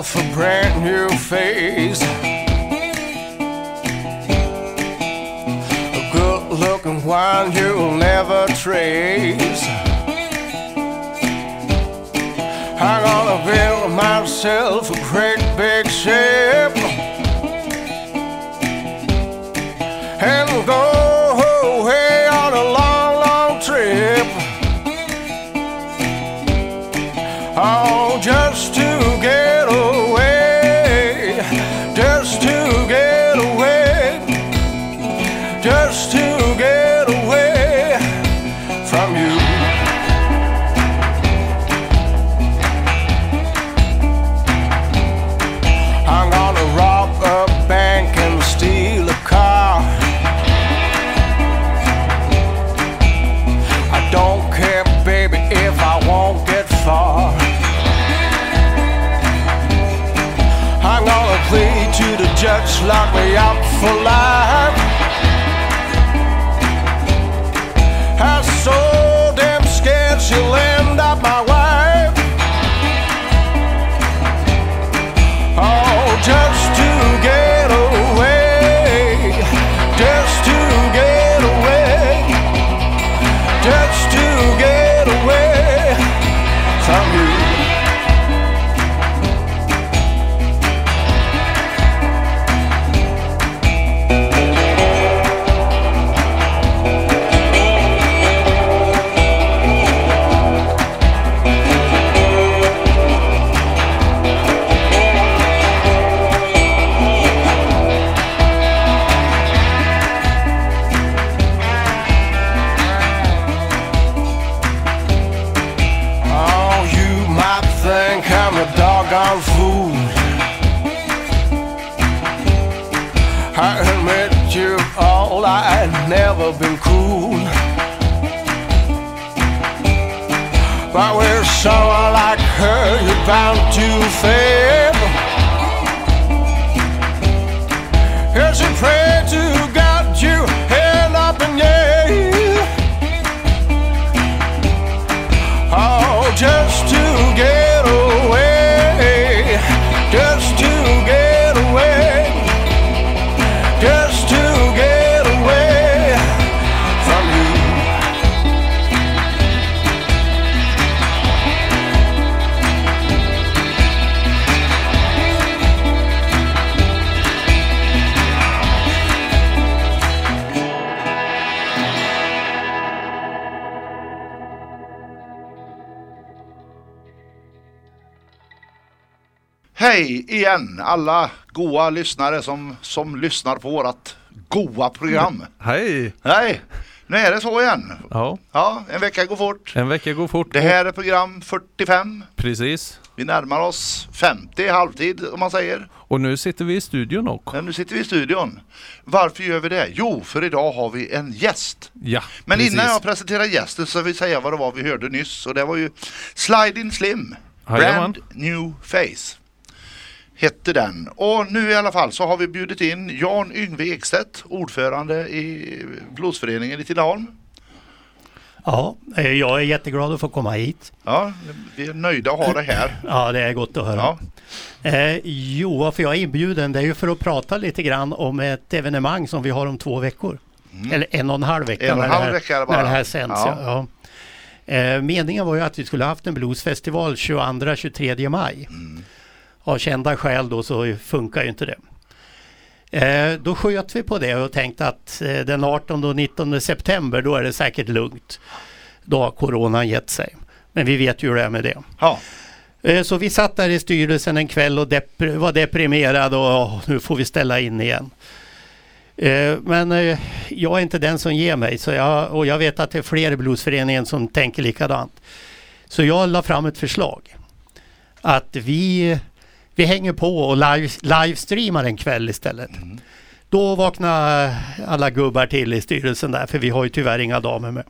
myself a brand new face. A good looking one you'll never trace. I'm gonna build myself a great big ship to the judge, lock me up for life. I'm so damn scared she'll doggone fool. I admit you all, I've never been cool. But with someone like her, you're bound to fail. Here's a prayer to God, you Hej igen alla goa lyssnare som, som lyssnar på vårat goa program. Hej! Hej! Nu är det så igen. Ja, Ja, en vecka går fort. en vecka går fort. Det här är program 45. Precis. Vi närmar oss 50 halvtid om man säger. Och nu sitter vi i studion också. Men nu sitter vi i studion. Varför gör vi det? Jo, för idag har vi en gäst. Ja, Men precis. innan jag presenterar gästen så vill jag säga vad det var vi hörde nyss. Och det var ju Sliding Slim. Brand New Face. Hette den. Och nu i alla fall så har vi bjudit in Jan Yngve Ekstedt, ordförande i Bluesföreningen i Tidaholm. Ja, eh, jag är jätteglad att få komma hit. Ja, vi är nöjda att ha dig här. Ja, det är gott att höra. Ja, Eh, jo, varför jag är inbjuden det är ju för att prata lite grann om ett evenemang som vi har om två veckor. Eller en och en halv vecka, Mm. En och en när, halv det här, vecka är det bara. när det här sänds. Ja. Ja. Eh, meningen var ju att vi skulle haft en bluesfestival 22-23 maj. Mm. Av kända skäl då så funkar ju inte det. Eh, då sköt vi på det och tänkte att eh, den 18 och 19 september då är det säkert lugnt. Då har coronan gett sig. Men vi vet ju hur det är med det. ja. Eh, Så vi satt där i styrelsen en kväll och depr- var deprimerade och "Åh, nu får vi ställa in igen. Men jag är inte den som ger mig så jag, och jag vet att det är fler i bluesföreningen som tänker likadant. Så jag la fram ett förslag. Att vi, vi hänger på och live, livestreamar en kväll istället. Då vaknar alla gubbar till i styrelsen där för vi har ju tyvärr inga damer med.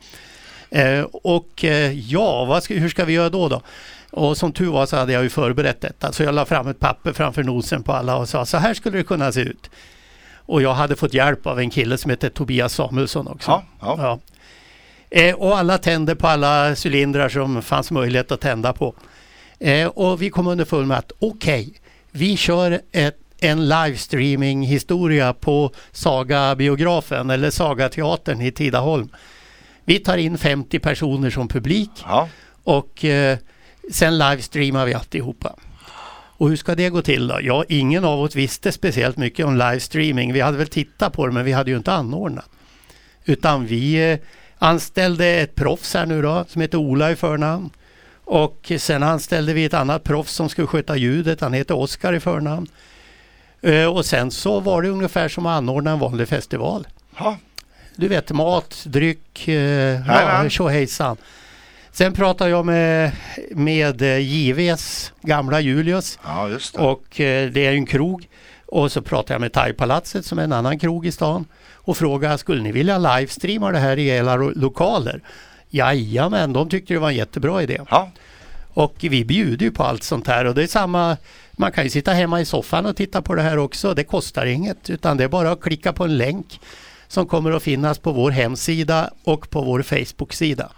Eh, och eh, ja, vad ska, hur ska vi göra då då? Och som tur var så hade jag ju förberett detta. Så jag la fram ett papper framför nosen på alla och sa så här skulle det kunna se ut. Och jag hade fått hjälp av en kille som heter Tobias Samuelsson också. Ja, ja. Ja. Eh, och alla tände på alla cylindrar som fanns möjlighet att tända på. Eh, och vi kom underfund med att okej, vi kör ett, en livestreaming historia på Saga-biografen eller Saga-teatern i Tidaholm. Vi tar in 50 personer som publik Ja. och eh, sen livestreamar vi alltihopa. Och hur ska det gå till då? Ja, ingen av oss visste speciellt mycket om livestreaming. Vi hade väl tittat på det men vi hade ju inte anordnat. Utan vi eh, anställde ett proffs här nu då som heter Ola i förnamn. Och sen anställde vi ett annat proffs som skulle sköta ljudet. Han heter Oskar i förnamn. Eh, och sen så var det ungefär som att anordna en vanlig festival. Ja. Du vet mat, dryck, eh, ja, tjohejsan. Sen pratade jag med, med eh, JVs gamla Julius ja, just det. och det är en krog. Och så pratade jag med Thaipalatset som är en annan krog i stan och frågade skulle ni vilja livestreama det här i era lokaler? Jajamän, de tyckte det var en jättebra idé. Ja. Och vi bjuder ju på allt sånt här och det är samma man kan ju sitta hemma i soffan och titta på det här också. Det kostar inget utan det är bara att klicka på en länk som kommer att finnas på vår hemsida och på vår Facebook-sida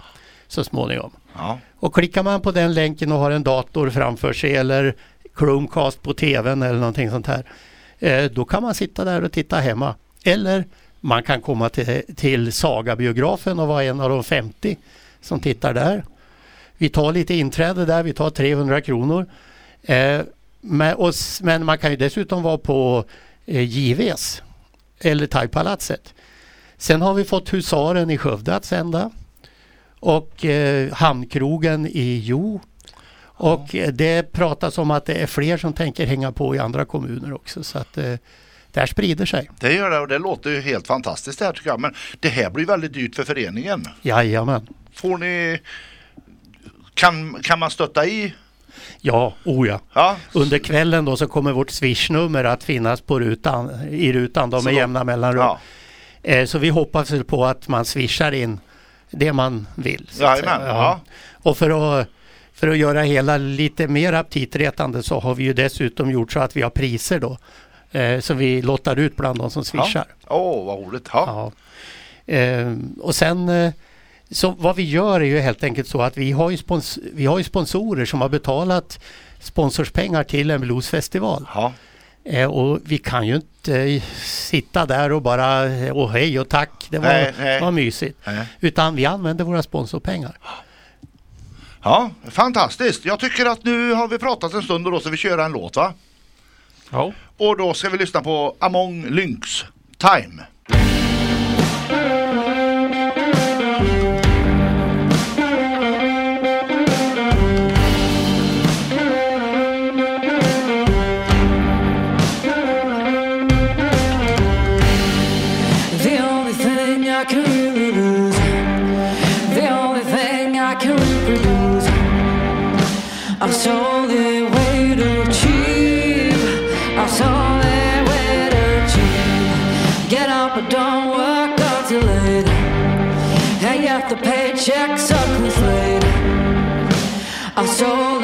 så småningom. Ja. Och klickar man på den länken och har en dator framför sig eller Chromecast på tvn eller någonting sånt här. Eh, då kan man sitta där och titta hemma. Eller man kan komma till, till Saga-biografen och vara en av de 50 som tittar där. Vi tar lite inträde där, vi tar 300 kronor. Eh, men, och, men man kan ju dessutom vara på eh, JVs eller Thaipalatset. Sen har vi fått Husaren i Skövde att sända och eh, Hamnkrogen i Jo. Och eh, det pratas om att det är fler som tänker hänga på i andra kommuner också så att eh, det här sprider sig. Det gör det och det låter ju helt fantastiskt det här tycker jag. Men det här blir väldigt dyrt för föreningen. Jajamän. Får ni... Kan, kan man stötta i? Ja, oh ja. Ja. Under kvällen då så kommer vårt swishnummer att finnas på rutan, i rutan då med jämna mellanrum. Ja. Eh, så vi hoppas på att man swishar in det man vill. säga. ja. Och för att, för att göra hela lite mer aptitretande så har vi ju dessutom gjort så att vi har priser då. Eh, som vi lottar ut bland de som swishar. Åh, vad roligt. Ja. Eh, och sen eh, så vad vi gör är ju helt enkelt så att vi har ju, spons- vi har ju sponsorer som har betalat sponsorspengar till en bluesfestival. Ja. Eh, och vi kan ju inte sitta där och bara eh, och hej och tack, det var, Nej, nej. var mysigt. Nej. Utan vi använder våra sponsorpengar. ja, fantastiskt. Jag tycker att nu har vi pratat en stund och då ska vi köra en låt va? Ja. Och då ska vi lyssna på Among Lynx Time. The I saw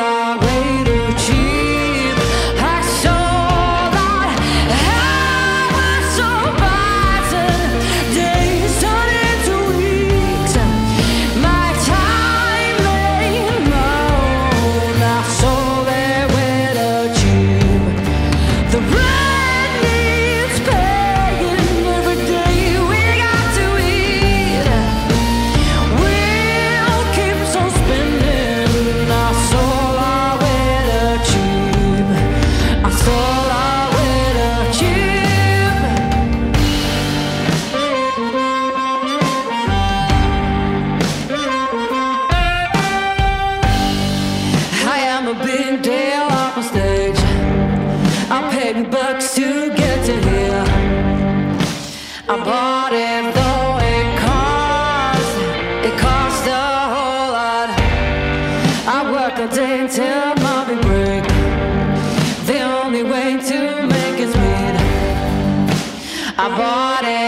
I work all day until morning break. The only way to make it sweet, I bought it.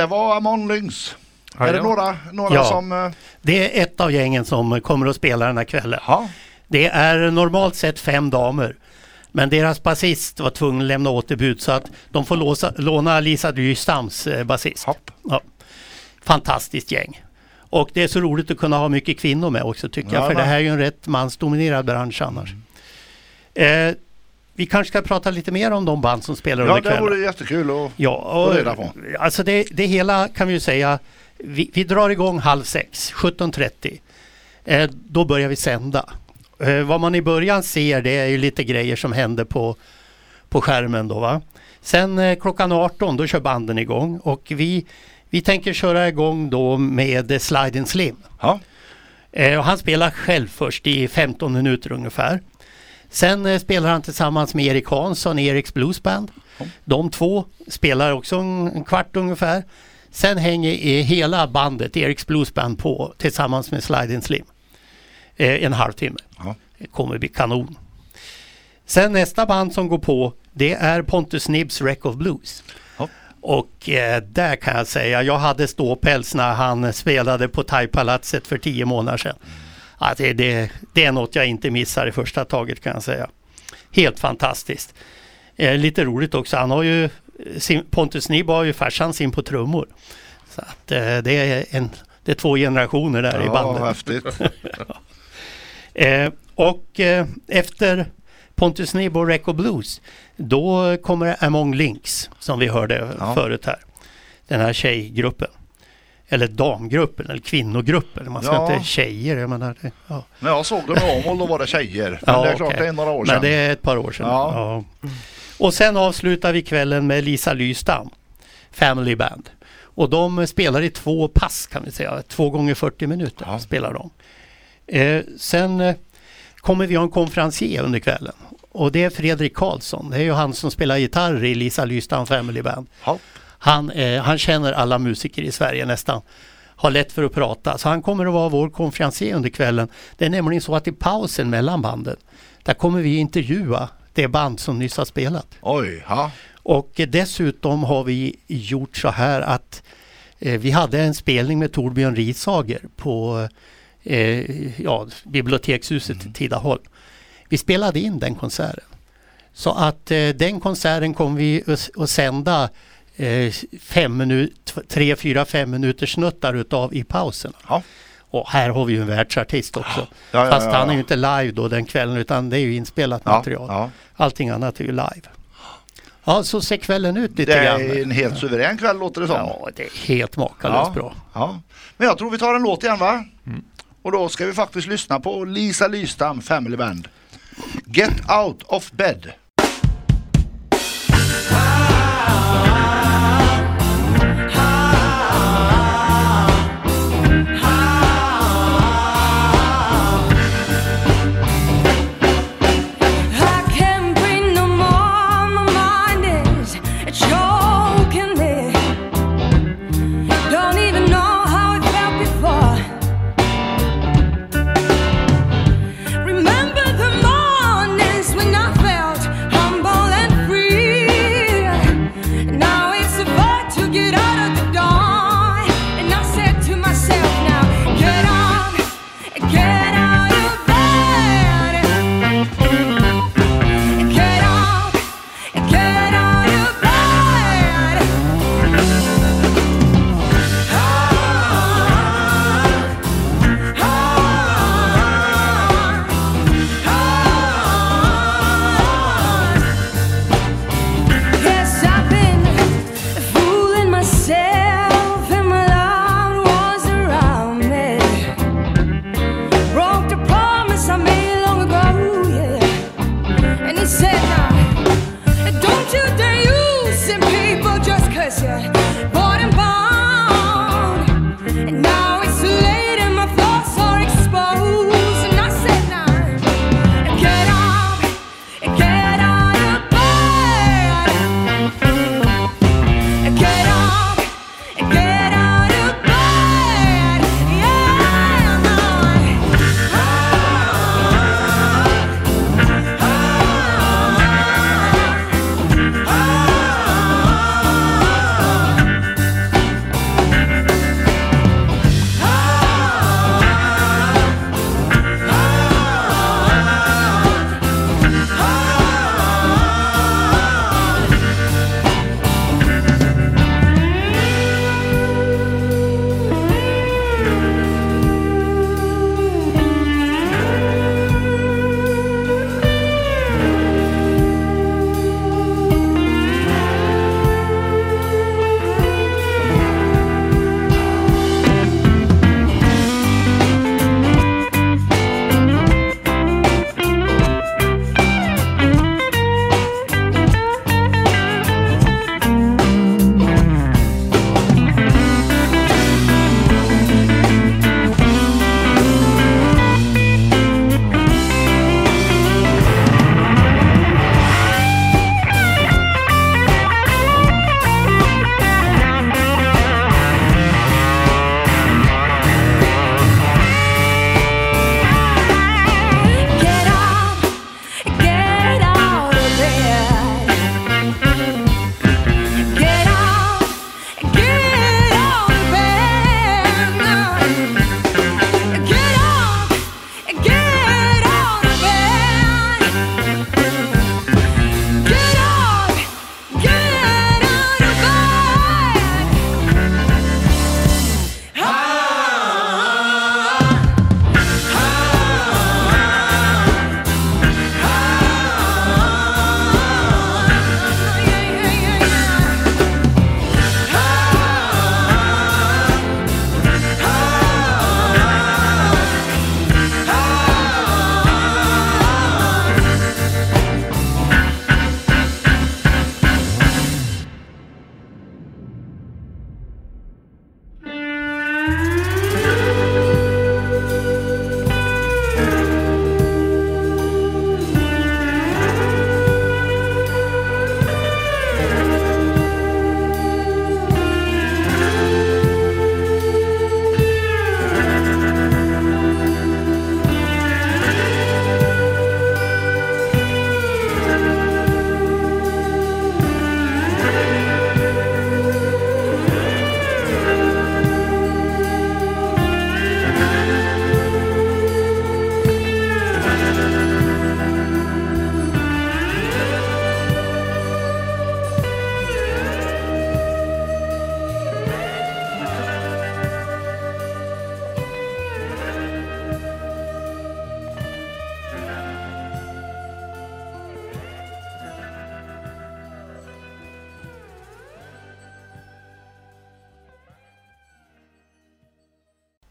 Det var Amon Lynx. Ja, är det några, några Ja. som... eh, Det är ett av gängen som kommer att spela den här kvällen. Ja, Det är normalt sett fem damer. Men deras basist var tvungen att lämna återbud så att de får låsa, låna Lisa Dyrstams eh, basist. Ja. Fantastiskt gäng. Och det är så roligt att kunna ha mycket kvinnor med också tycker jag. Ja, För det här är ju en rätt mansdominerad bransch annars. Eh, vi kanske ska prata lite mer om de band som spelar Ja, under det kvällen. vore jättekul att Ja, och, få reda på. alltså det, det hela kan vi ju säga, vi, vi drar igång halv sex, 17.30. Eh, då börjar vi sända. Eh, vad man i början ser det är ju lite grejer som händer på, på skärmen då va. Sen eh, klockan 18 då kör banden igång och vi, vi tänker köra igång då med Slide Slim. Ja, Eh, han spelar själv först i 15 minuter ungefär. Sen eh, spelar han tillsammans med Erik Hansson i Eriks Blues Band. De två spelar också en, kvart ungefär. Sen hänger eh, hela bandet, Eriks Blues Band, på tillsammans med Slide Slim. Eh, en halvtimme. Ja. Det kommer bli kanon. Sen nästa band som går på det är Pontus Nibbs Wreck of Blues. Ja. Och eh, där kan jag säga, jag hade ståpäls när han spelade på Thaipalatset för tio månader sedan. Ja, det, det, det är något jag inte missar i första taget kan jag säga. Helt fantastiskt. Eh, lite roligt också, han har ju, sin, Pontus Nibb har ju farsan sin på trummor. Så att, eh, det, är en, det är två generationer där i ja bandet. häftigt. Eh, och eh, efter Pontus Nibb och Reco Blues då kommer Among Links som vi hörde Ja. förut här. Den här tjejgruppen. Eller damgruppen eller kvinnogruppen. Man ska Ja. inte det. Jag menar, det ja. När jag såg dem i Åmål då var det tjejer. Men Ja, det är klart okej. det är några år sedan. Men det är ett par år sedan. Ja. Och sen avslutar vi kvällen med Lisa Lystam, Family Band. Och de spelar i två pass kan vi säga, två gånger 40 minuter spelar de. Eh, sen eh, kommer vi ha en konferencier under kvällen. Och det är Fredrik Karlsson, det är ju han som spelar gitarr i Lisa Lystam Family Band. Han, eh, han känner alla musiker i Sverige nästan. Har lätt för att prata. Så han kommer att vara vår konferencier under kvällen. Det är nämligen så att i pausen mellan banden, där kommer vi intervjua det band som nyss har spelat. Oj, ja. Och dessutom har vi gjort så här att eh, vi hade en spelning med Torbjörn Rishager på eh, ja, bibliotekshuset i Tidaholm. Vi spelade in den konserten. Så att eh, den konserten kommer vi att, sända fem minut, tre, fyra, fem minuters snuttar utav i pauserna. Ja. Och här har vi ju en världsartist också. Ja, ja, Fast han är ju inte live då den kvällen utan det är ju inspelat Ja, material. ja. Allting annat är ju live. Ja, så ser kvällen ut lite Det grann. är en helt suverän kväll låter det som. Ja, det är helt makalöst bra. Ja. Men jag tror vi tar en låt igen va? Mm. Och då ska vi faktiskt lyssna på Lisa Lystam Family Band. Get out of bed.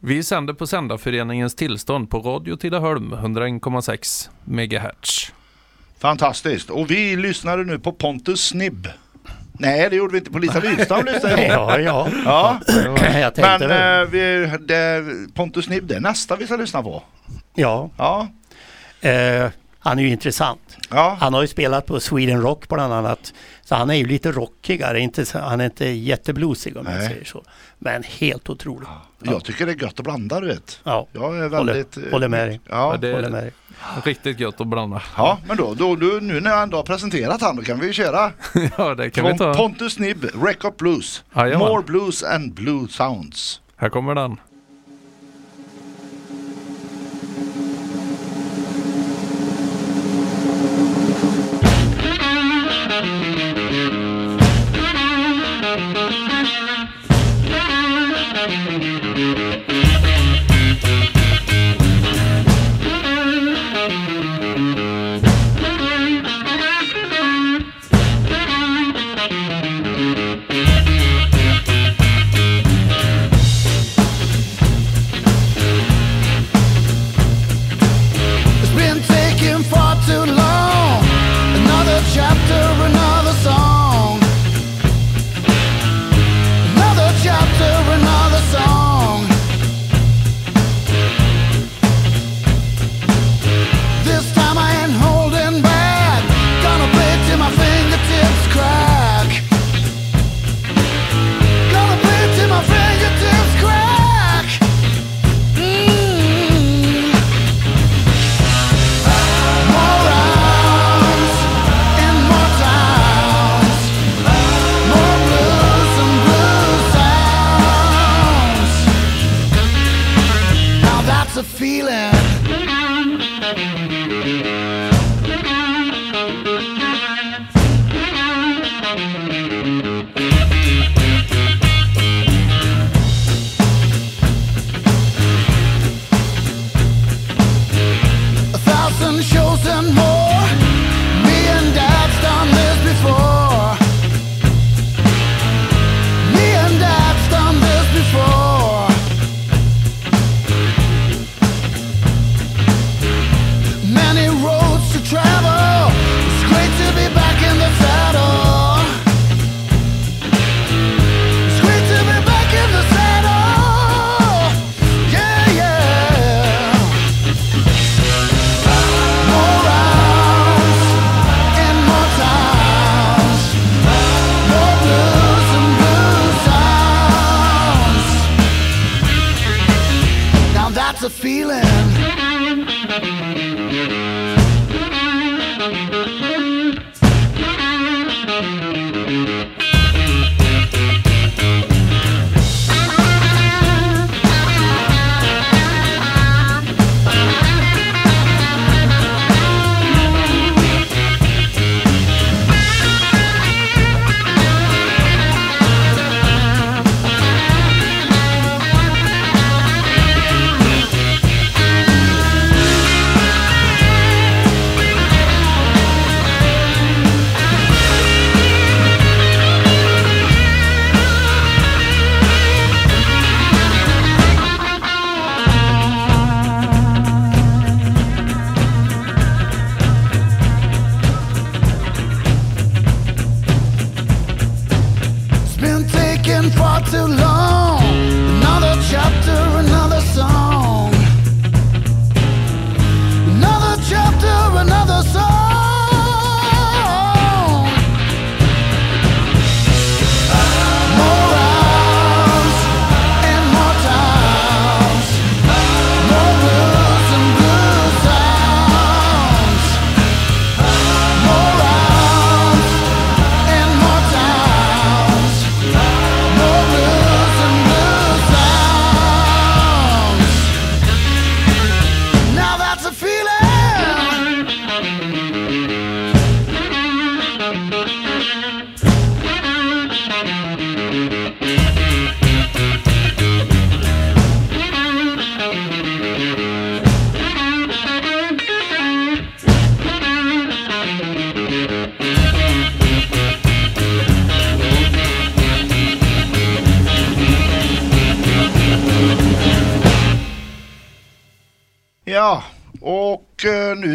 Vi sänder på Sändarföreningens tillstånd på Radio Tidaholm 101,6 MHz. Fantastiskt. Och vi lyssnade nu på Pontus Snibb. Nej, det gjorde vi inte på Lisa Widstam lyssnade. Ja, ja. Ja, Jag tänkte men eh, vi, det, Pontus Snibb, det är nästa vi ska lyssna på. Ja, Ja, eh, han är ju intressant. ja. Han har ju spelat på Sweden Rock bland annat. Så han är ju lite rockigare, inte, han är inte jättebluesig om jag Nej. säger så. Men helt otrolig. Jag tycker det är gött att blanda, du vet. Ja, Jag är Håller- väldigt... eh, håller med dig. Ja, Ja, det- håller med dig. Riktigt gött att blanda. ja men då, då, då, nu när jag ändå har presenterat han, då kan vi ju köra. Ja, det kan vi Pon- ta. Pontus Snibb, Record Blues. Jajamän. More Blues and Blue Sounds. Här kommer den.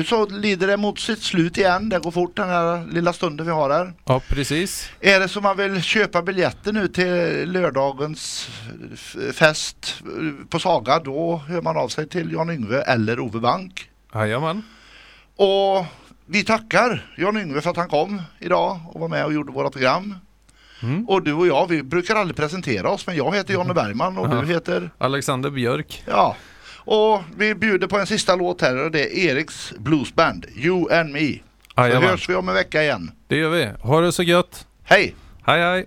Nu så lider det mot sitt slut igen. Det går fort den här lilla stunden vi har här. Ja, precis. Är det så man vill köpa biljetter nu till lördagens fest på Saga då hör man av sig till Jan Yngve eller Ove Bank. Jajamän. Och vi tackar Jan Yngve för att han kom idag och var med och gjorde våra program. Mm. Och du och jag, vi brukar aldrig presentera oss men jag heter Jonny Bergman och Ja. du heter Alexander Björk. Ja. Och vi bjuder på en sista låt här och det är Eriks Bluesband, You and Me. Så hörs vi om en vecka igen. Det gör vi. Ha det så gött. Hej! Hej hej.